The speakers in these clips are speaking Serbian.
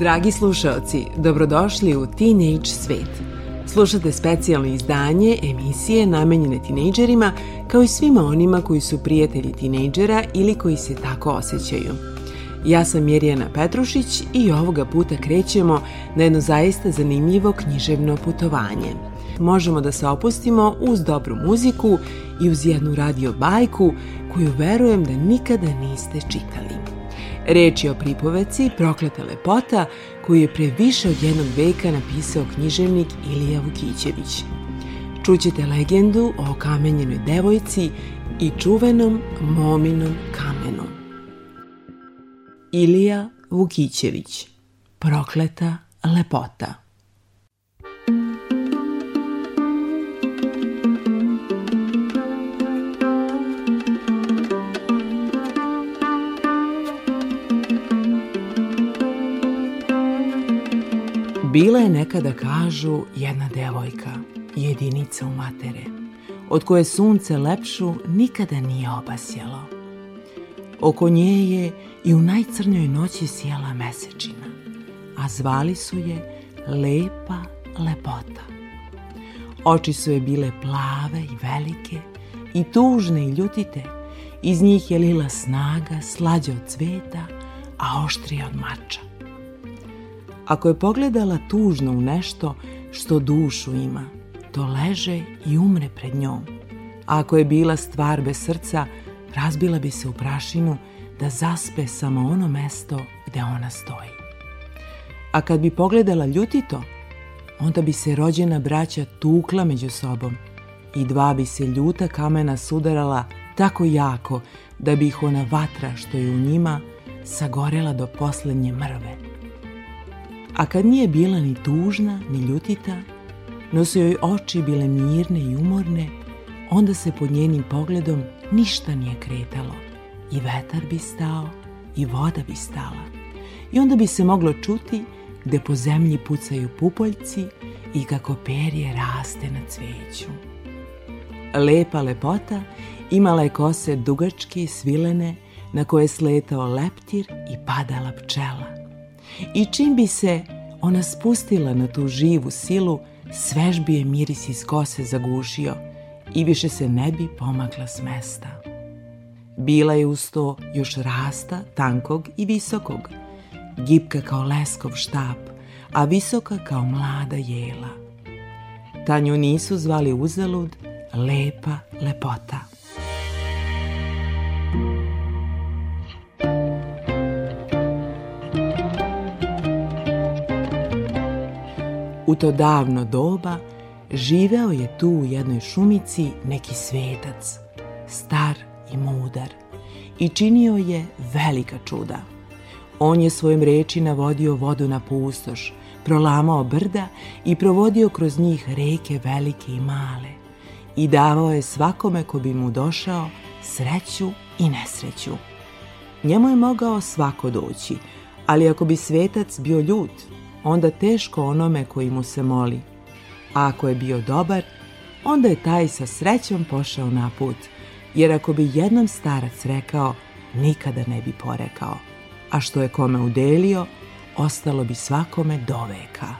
Dragi slušaoci, dobrodošli u Teenage svet. Slušate specijalno izdanje emisije namenjene tinejdžerima kao i svima onima koji su prijatelji tinejdžera ili koji se tako osjećaju. Ja sam Mirjana Petrušić i ovoga puta krećemo na jedno zaista zanimljivo književno putovanje. Možemo da se opustimo uz dobru muziku i uz jednu radio bajku koju verujem da nikada niste čitali. Reč je o pripoveci Prokleta lepota koju je pre više od jednog veka napisao književnik Ilija Vukićević. Čućete legendu o kamenjenoj devojci i čuvenom mominom kamenu. Ilija Vukićević Prokleta lepota Bila je nekada, kažu, jedna devojka, jedinica u matere, od koje sunce lepšu nikada nije obasjelo. Oko nje je i u najcrnjoj noći sjela mesečina, a zvali su je Lepa lepota. Oči su je bile plave i velike, i tužne i ljutite, iz njih je lila snaga, slađa od cveta, a oštrija od mača ako je pogledala tužno u nešto što dušu ima, to leže i umre pred njom. A ako je bila stvar bez srca, razbila bi se u prašinu da zaspe samo ono mesto gde ona stoji. A kad bi pogledala ljutito, onda bi se rođena braća tukla među sobom i dva bi se ljuta kamena sudarala tako jako da bi ih ona vatra što je u njima sagorela do poslednje mrve a kad nije bila ni tužna, ni ljutita, no su joj oči bile mirne i umorne, onda se pod njenim pogledom ništa nije kretalo. I vetar bi stao, i voda bi stala. I onda bi se moglo čuti gde po zemlji pucaju pupoljci i kako perje raste na cveću. Lepa lepota imala je kose dugačke i svilene na koje sletao leptir i padala pčela i čim bi se ona spustila na tu živu silu, svežbi je miris iz kose zagušio i više se ne bi pomakla s mesta. Bila je uz to još rasta, tankog i visokog, gipka kao leskov štap, a visoka kao mlada jela. Tanju nisu zvali uzalud lepa lepota. U to davno doba živeo je tu u jednoj šumici neki svetac, star i mudar, i činio je velika čuda. On je svojim reči navodio vodu na pustoš, prolamao brda i provodio kroz njih reke velike i male i davao je svakome ko bi mu došao sreću i nesreću. Njemu je mogao svako doći, ali ako bi svetac bio ljut, onda teško onome koji mu se moli. A ako je bio dobar, onda je taj sa srećom pošao na put, jer ako bi jednom starac rekao, nikada ne bi porekao, a što je kome udelio, ostalo bi svakome do veka.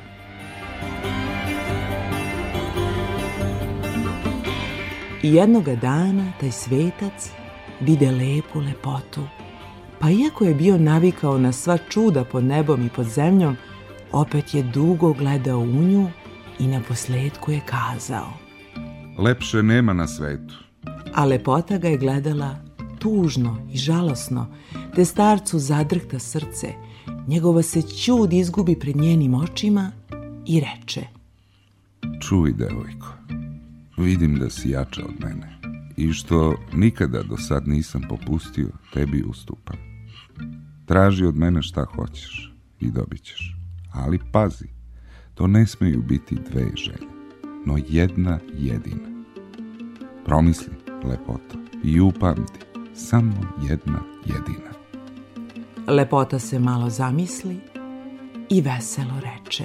I jednoga dana taj svetac vide lepu lepotu, pa iako je bio navikao na sva čuda pod nebom i pod zemljom, Opet je dugo gledao u nju i na posledku je kazao. Lepše nema na svetu. A lepota ga je gledala tužno i žalosno, te starcu zadrhta srce, njegova se čud izgubi pred njenim očima i reče. Čuj, devojko, vidim da si jača od mene i što nikada do sad nisam popustio, tebi ustupam. Traži od mene šta hoćeš i dobit ćeš. Ali pazi, to ne smiju biti dve želje, no jedna jedina. Promisli, lepota, i upamti, samo jedna jedina. Lepota se malo zamisli i veselo reče.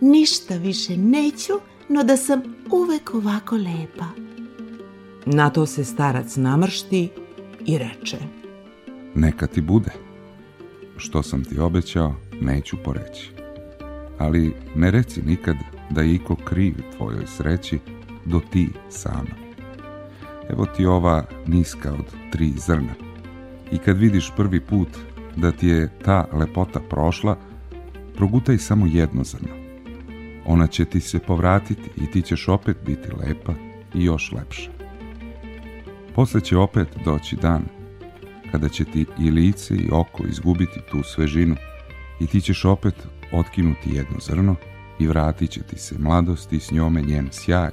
Ništa više neću, no da sam uvek ovako lepa. Na to se starac namršti i reče. Neka ti bude. Što sam ti obećao, neću poreći. Ali ne reci nikad da je iko kriv tvojoj sreći do ti sama. Evo ti ova niska od tri zrna. I kad vidiš prvi put da ti je ta lepota prošla, progutaj samo jedno zrno. Ona će ti se povratiti i ti ćeš opet biti lepa i još lepša. Posle će opet doći dan kada će ti i lice i oko izgubiti tu svežinu i ti ćeš opet otkinuti jedno zrno i vratit će ti se mladost i s njome njen sjaj.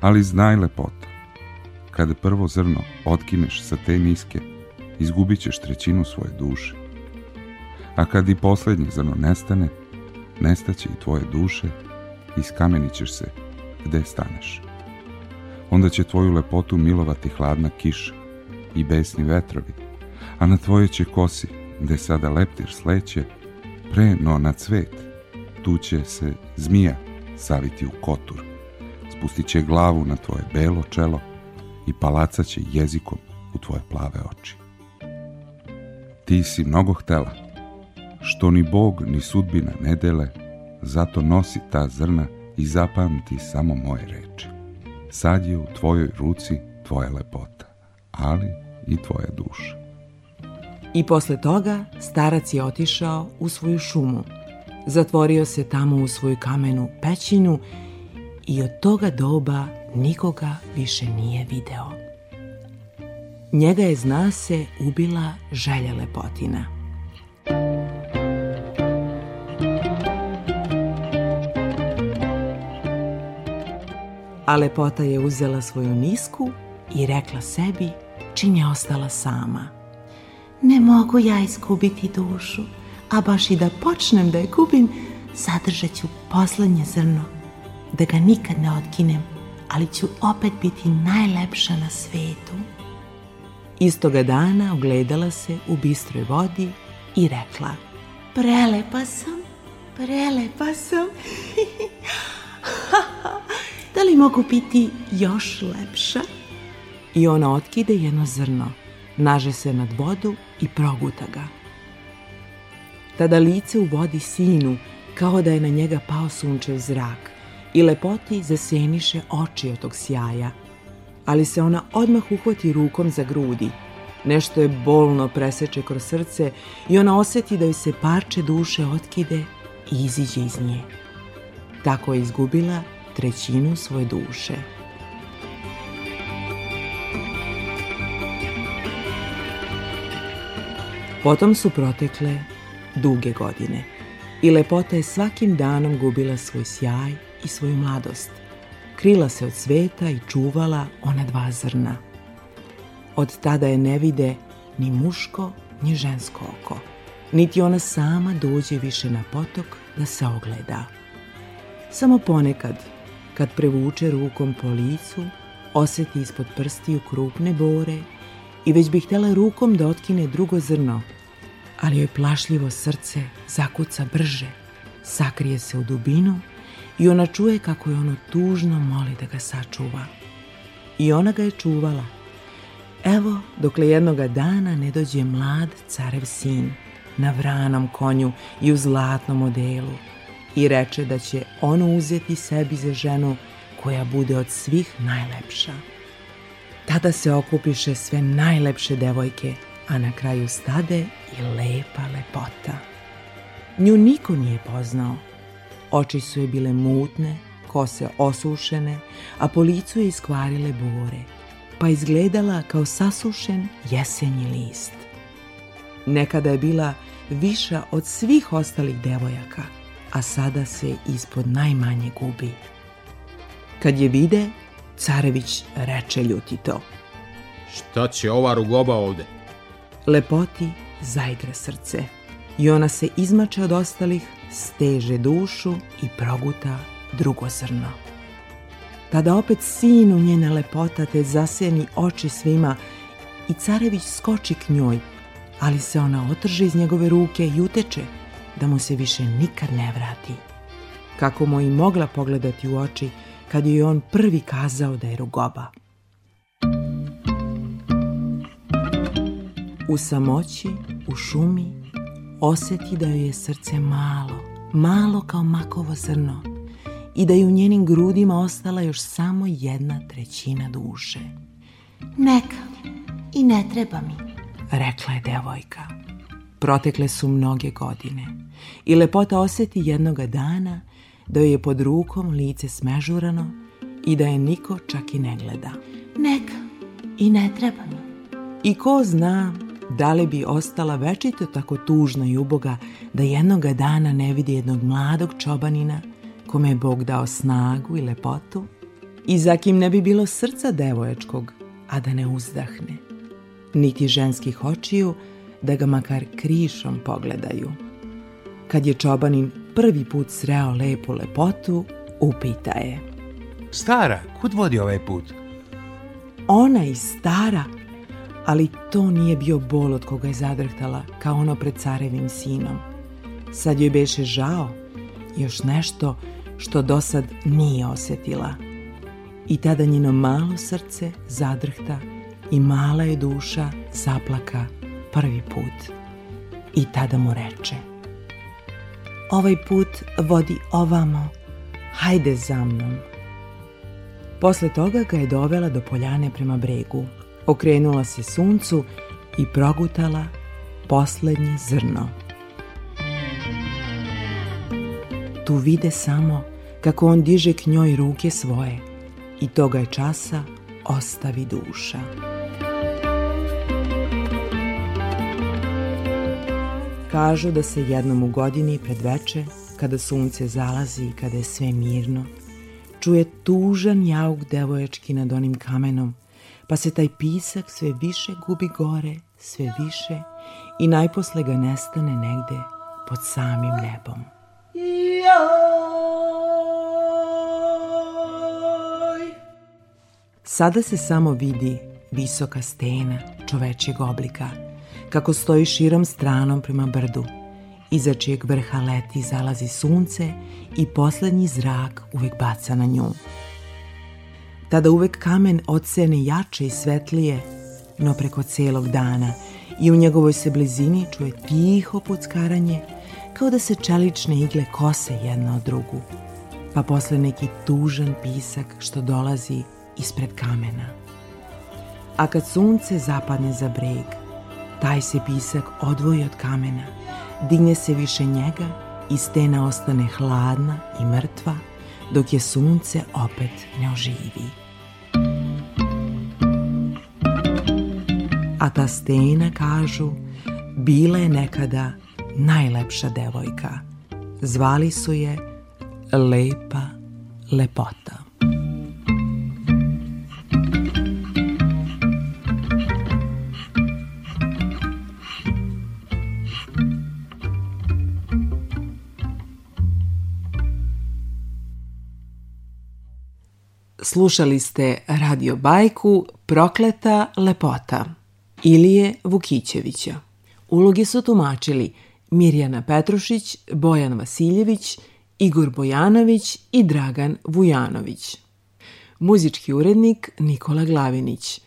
Ali znaj lepoto, kada prvo zrno otkineš sa te miske, izgubit ćeš trećinu svoje duše. A kad i poslednje zrno nestane, nestaće i tvoje duše i skamenićeš ćeš se gde staneš. Onda će tvoju lepotu milovati hladna kiša i besni vetrovi, a na tvoje će kosi gde sada leptir sleće, pre no na cvet, tu će se zmija saviti u kotur, spustit će glavu na tvoje belo čelo i palaca će jezikom u tvoje plave oči. Ti si mnogo htela, što ni Bog ni sudbina ne dele, zato nosi ta zrna i zapamti samo moje reči. Sad je u tvojoj ruci tvoja lepota, ali i tvoja duša. I posle toga starac je otišao u svoju šumu. Zatvorio se tamo u svoju kamenu pećinu i od toga doba nikoga više nije video. Njega je, zna se, ubila želja lepotina – a lepota je uzela svoju nisku i rekla sebi čim je ostala sama – Ne mogu ja izgubiti dušu, a baš i da počnem da je gubim, zadržat ću poslednje zrno, da ga nikad ne otkinem, ali ću opet biti najlepša na svetu. Istoga dana ogledala se u bistroj vodi i rekla Prelepa sam, prelepa sam. da li mogu biti još lepša? I ona otkide jedno zrno naže se nad vodu i proguta ga. Tada lice u vodi sinu, kao da je na njega pao sunčev zrak i lepoti zaseniše oči od tog sjaja, ali se ona odmah uhvati rukom za grudi. Nešto je bolno preseče kroz srce i ona oseti da joj se parče duše otkide i iziđe iz nje. Tako je izgubila trećinu svoje duše. Potom su protekle duge godine i lepota je svakim danom gubila svoj sjaj i svoju mladost. Krila se od sveta i čuvala ona dva zrna. Od tada je ne vide ni muško, ni žensko oko. Niti ona sama dođe više na potok da se ogleda. Samo ponekad, kad prevuče rukom po licu, oseti ispod prstiju krupne bore i već bi htela rukom da otkine drugo zrno – ali joj plašljivo srce zakuca brže, sakrije se u dubinu i ona čuje kako je ono tužno moli da ga sačuva. I ona ga je čuvala. Evo, dokle jednoga dana ne dođe mlad carev sin na vranom konju i u zlatnom odelu i reče da će ono uzeti sebi za ženu koja bude od svih najlepša. Tada se okupiše sve najlepše devojke – a na kraju stade i lepa lepota. Nju niko nije poznao. Oči su je bile mutne, kose osušene, a po licu je iskvarile bore, pa izgledala kao sasušen jesenji list. Nekada je bila viša od svih ostalih devojaka, a sada se ispod najmanje gubi. Kad je vide, Carević reče ljutito. Šta će ova rugoba ovde? lepoti zaigre srce i ona se izmače od ostalih, steže dušu i proguta drugo zrno. Tada opet sinu njena lepota te zaseni oči svima i carević skoči k njoj, ali se ona otrže iz njegove ruke i uteče da mu se više nikad ne vrati. Kako mu i mogla pogledati u oči kad joj on prvi kazao da je rugoba. U samoći, u šumi, oseti da joj je srce malo, malo kao makovo zrno i da je u njenim grudima ostala još samo jedna trećina duše. Neka, i ne treba mi, rekla je devojka. Protekle su mnoge godine i lepota oseti jednoga dana da joj je pod rukom lice smežurano i da je niko čak i ne gleda. Neka, i ne treba mi. I ko zna Da li bi ostala večito tako tužna i uboga da jednoga dana ne vidi jednog mladog čobanina kome je Bog dao snagu i lepotu i za kim ne bi bilo srca devoječkog, a da ne uzdahne, niti ženskih očiju da ga makar krišom pogledaju. Kad je čobanin prvi put sreo lepu lepotu, upita je. Stara, kud vodi ovaj put? Ona i stara ali to nije bio bol od koga je zadrhtala kao ono pred carevim sinom. Sad joj beše žao, još nešto što do sad nije osetila. I tada njeno malo srce zadrhta i mala je duša zaplaka prvi put. I tada mu reče Ovaj put vodi ovamo, hajde za mnom. Posle toga ga je dovela do poljane prema bregu – okrenula se suncu i progutala poslednje zrno. Tu vide samo kako on diže k njoj ruke svoje i toga je časa ostavi duša. Kažu da se jednom u godini pred veče, kada sunce zalazi i kada je sve mirno, čuje tužan jauk devojački nad onim kamenom – pa se taj pisak sve više gubi gore, sve više i najposle ga nestane negde pod samim nebom. Sada se samo vidi visoka stena čovečeg oblika, kako stoji širom stranom prema brdu, iza čijeg vrha leti zalazi sunce i poslednji zrak uvek baca na nju. Tada uvek kamen oceni jače i svetlije, no preko celog dana i u njegovoj se blizini čuje tiho puckaranje, kao da se čelične igle kose jedna od drugu, pa posle neki tužan pisak što dolazi ispred kamena. A kad sunce zapadne za breg, taj se pisak odvoji od kamena, digne se više njega i stena ostane hladna i mrtva, dok je sunce opet ne oživi. A ta stena, kažu, bila je nekada najlepša devojka. Zvali su je Lepa lepota. Slušali ste Radio Bajku Prokleta lepota Ilije Vukićevića. Uloge su tumačili Mirjana Petrušić, Bojan Vasiljević, Igor Bojanović i Dragan Vujanović. Muzički urednik Nikola Glavinić –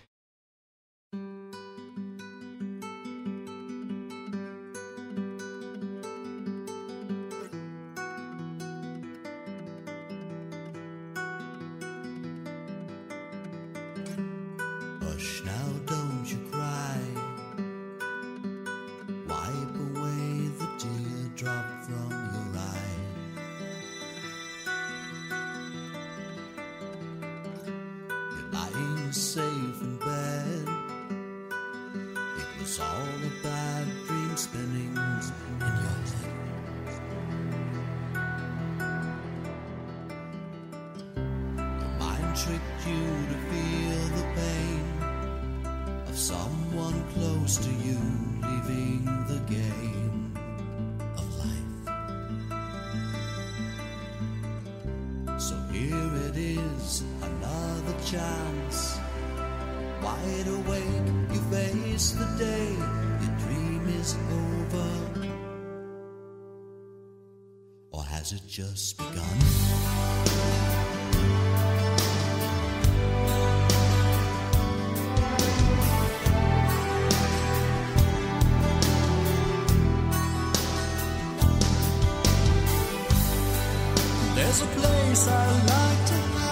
chance. Wide awake, you face the day, your dream is over. Or has it just begun? There's a place I like to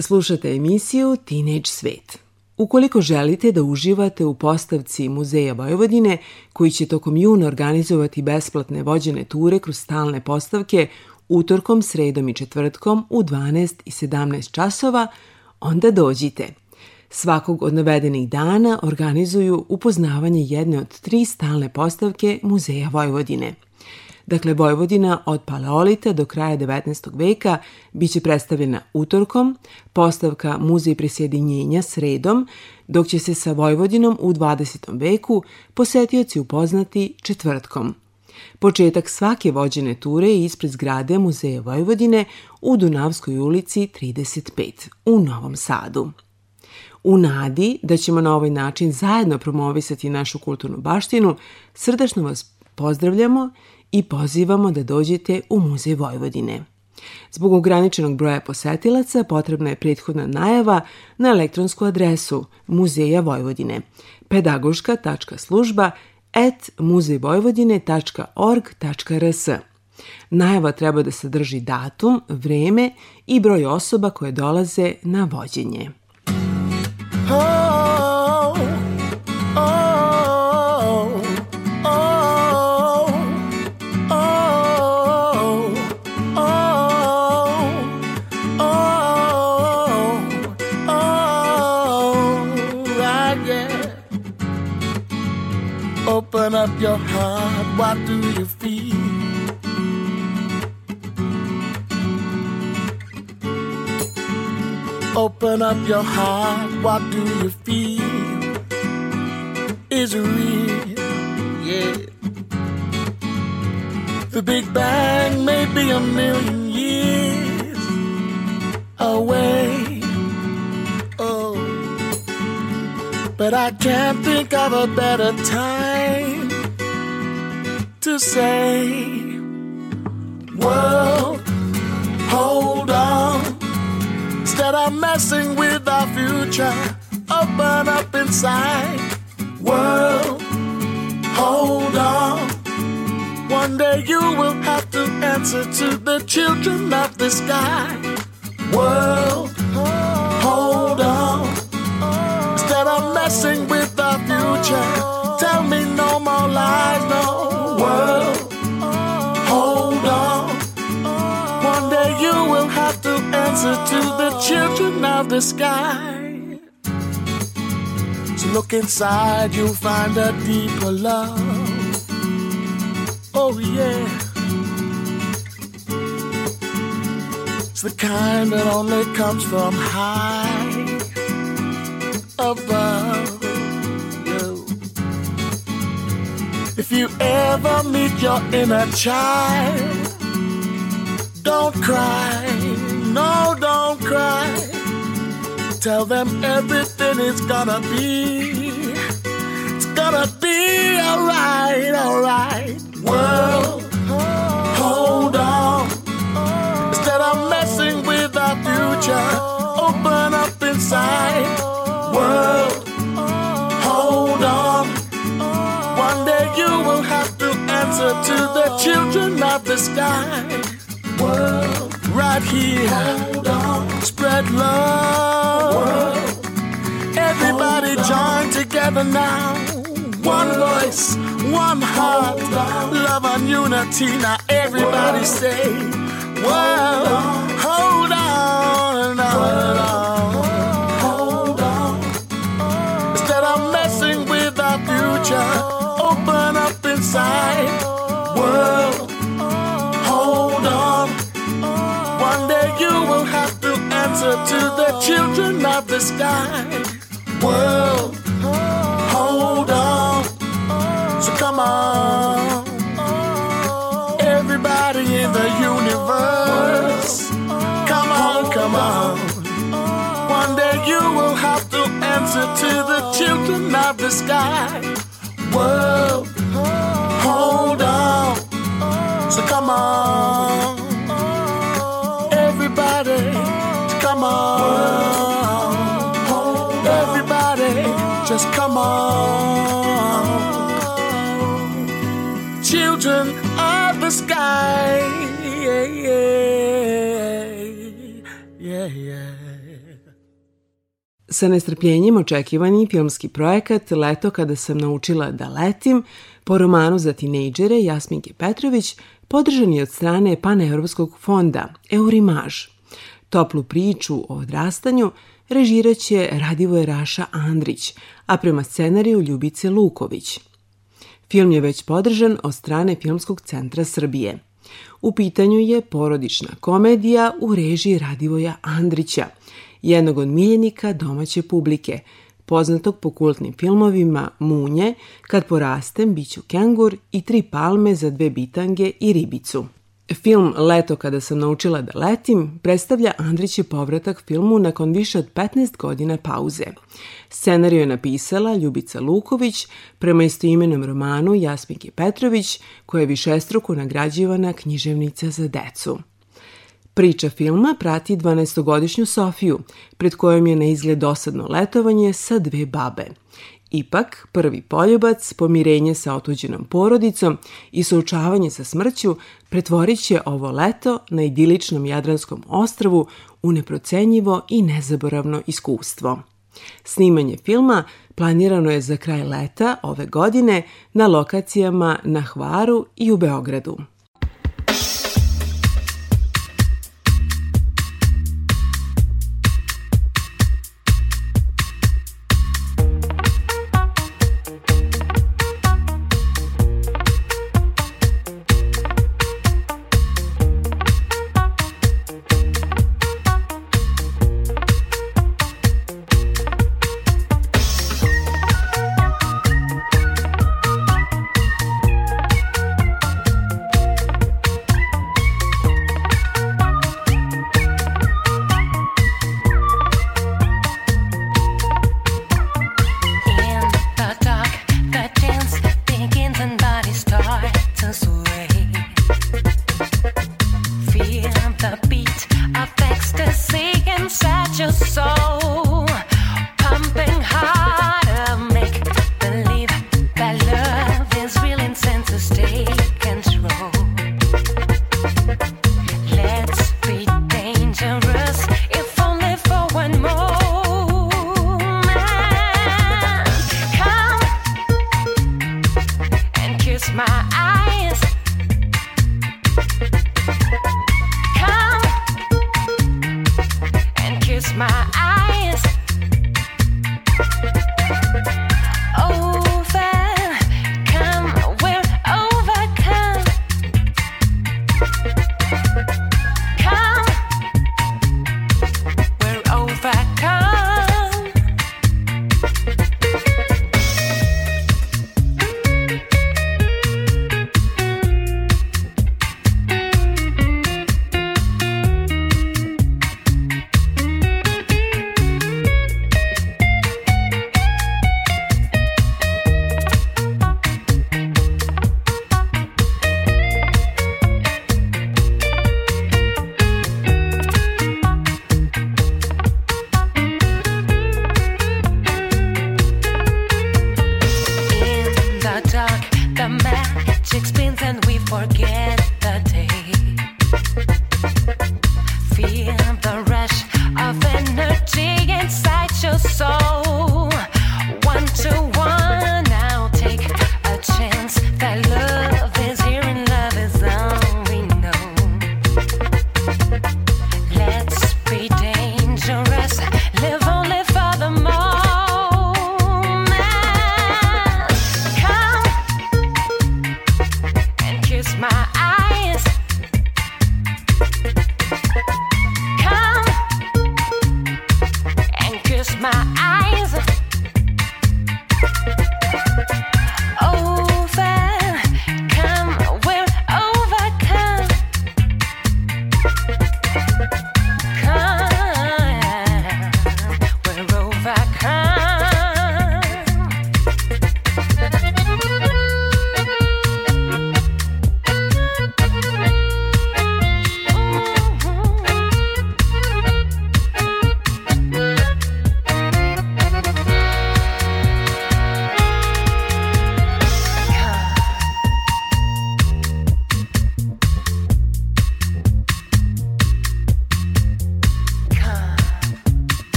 Slušate emisiju Teenage Svet. Ukoliko želite da uživate u postavci Muzeja Vojvodine, koji će tokom juna organizovati besplatne vođene ture kroz stalne postavke utorkom, sredom i četvrtkom u 12 i 17 časova, onda dođite. Svakog od navedenih dana organizuju upoznavanje jedne od tri stalne postavke Muzeja Vojvodine – Dakle, Vojvodina od Paleolita do kraja 19. veka biće predstavljena utorkom, postavka Muzej prisjedinjenja sredom, dok će se sa Vojvodinom u 20. veku posetioci upoznati četvrtkom. Početak svake vođene ture je ispred zgrade Muzeja Vojvodine u Dunavskoj ulici 35 u Novom Sadu. U nadi da ćemo na ovaj način zajedno promovisati našu kulturnu baštinu, srdačno vas pozdravljamo i pozivamo da dođete u Muzej Vojvodine. Zbog ograničenog broja posetilaca potrebna je prethodna najava na elektronsku adresu Muzeja Vojvodine pedagoška.služba at muzejvojvodine.org.rs. Najava treba da sadrži datum, vreme i broj osoba koje dolaze na vođenje. Oh! up your heart, what do you feel? Open up your heart, what do you feel? Is it real? Yeah. The Big Bang may be a million years away. oh, but I can't think of a better time say. World, hold on. Instead of messing with our future, open up inside. World, hold on. One day you will have to answer to the children of the sky. World, hold on. Instead of messing with our future, tell me no more lies, no. answer to the children of the sky. So look inside, you'll find a deeper love. Oh, yeah. It's the kind that only comes from high above you. If you ever meet your inner child, don't cry no, don't cry. Tell them everything is gonna be. It's gonna be alright, alright. World, hold on. Instead of messing with our future, open up inside. World, hold on. One day you will have to answer to the children of the sky. World right here. Spread love. Everybody join together now. One voice, one heart, love and unity. Now everybody say, Whoa, hold on, hold on. Hold on. Instead of messing with our future, open up inside. answer to the children of the sky. World, hold on. So come on. Everybody in the universe, come on, come on. One day you will have to answer to the children of the sky. World, hold on. So come on. Sa nestrpljenjem očekivani filmski projekat Leto kada sam naučila da letim po romanu za tinejdžere Jasminke Petrović podržan je od strane Paneuropskog fonda Eurimaž. Toplu priču o odrastanju režiraće Radivoje Raša Andrić, a prema scenariju Ljubice Luković. Film je već podržan od strane Filmskog centra Srbije. U pitanju je porodična komedija u režiji Radivoja Andrića – jednog od miljenika domaće publike, poznatog po kultnim filmovima Munje, Kad porastem, biću kengur i Tri palme za dve bitange i ribicu. Film Leto kada sam naučila da letim predstavlja Andrić povratak filmu nakon više od 15 godina pauze. Scenariju je napisala Ljubica Luković prema istoimenom romanu Jasminke Petrović koja je višestruko nagrađivana književnica za decu. Priča filma prati 12-godišnju Sofiju, pred kojom je na izgled dosadno letovanje sa dve babe. Ipak, prvi poljubac, pomirenje sa otuđenom porodicom i součavanje sa smrću pretvorit će ovo leto na idiličnom Jadranskom ostravu u neprocenjivo i nezaboravno iskustvo. Snimanje filma planirano je za kraj leta ove godine na lokacijama na Hvaru i u Beogradu.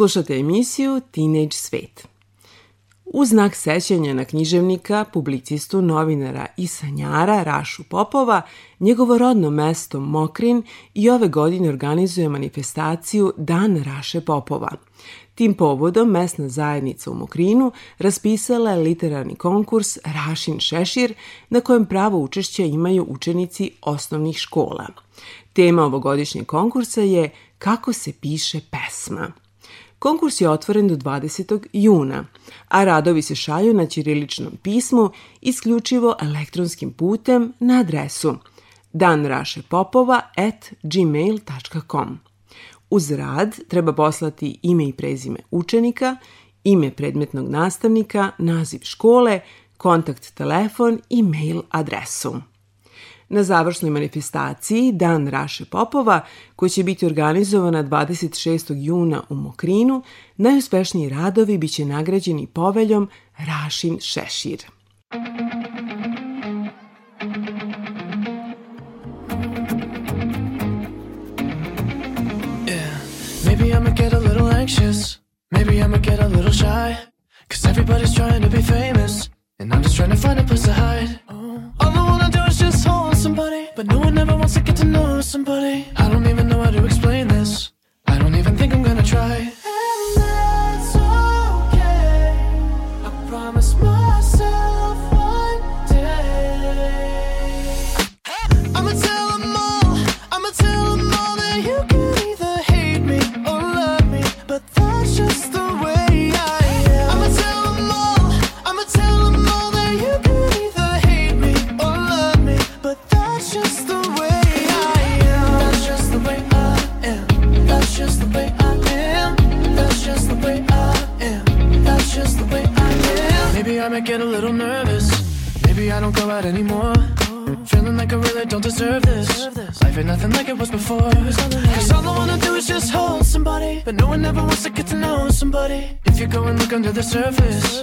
Slušate emisiju Teenage Svet. U znak sećanja na književnika, publicistu, novinara i sanjara Rašu Popova, njegovo rodno mesto Mokrin i ove godine organizuje manifestaciju Dan Raše Popova. Tim povodom mesna zajednica u Mokrinu raspisala je literarni konkurs Rašin Šešir na kojem pravo učešća imaju učenici osnovnih škola. Tema ovogodišnjeg konkursa je Kako se piše pesma – Konkurs je otvoren do 20. juna, a radovi se šalju na ćiriličnom pismu isključivo elektronskim putem na adresu danrašepopova@gmail.com. Uz rad treba poslati ime i prezime učenika, ime predmetnog nastavnika, naziv škole, kontakt telefon i mail adresu na završnoj manifestaciji Dan Raše Popova, koja će biti organizovana 26. juna u Mokrinu, najuspešniji radovi biće nagrađeni poveljom Rašin Šešir. Maybe I'ma get a little shy Cause everybody's trying to be famous And I'm just trying to find a place to hide. All I wanna do is just hold somebody. But no one ever wants to get to know somebody. I don't even know how to explain this. I don't even think I'm gonna try. surface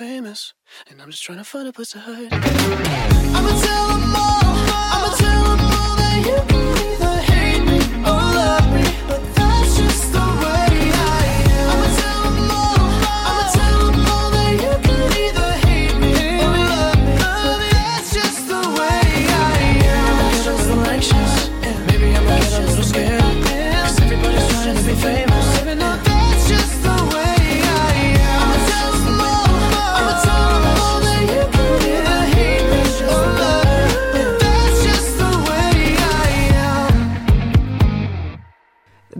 famous, and I'm just trying to find a place to hide. I'm tell a all, I'm tell a all that you can either hate me or love.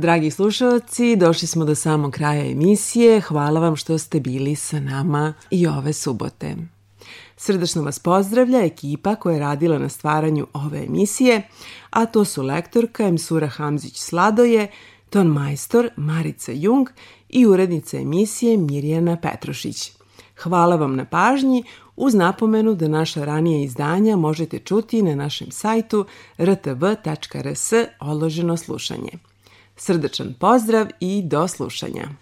Dragi slušalci, došli smo do samog kraja emisije. Hvala vam što ste bili sa nama i ove subote. Srdačno vas pozdravlja ekipa koja je radila na stvaranju ove emisije, a to su lektorka Msura Hamzić-Sladoje, ton majstor Marica Jung i urednica emisije Mirjana Petrošić. Hvala vam na pažnji, uz napomenu da naša ranije izdanja možete čuti na našem sajtu rtv.rs odloženo slušanje. Srdačan pozdrav i do slušanja.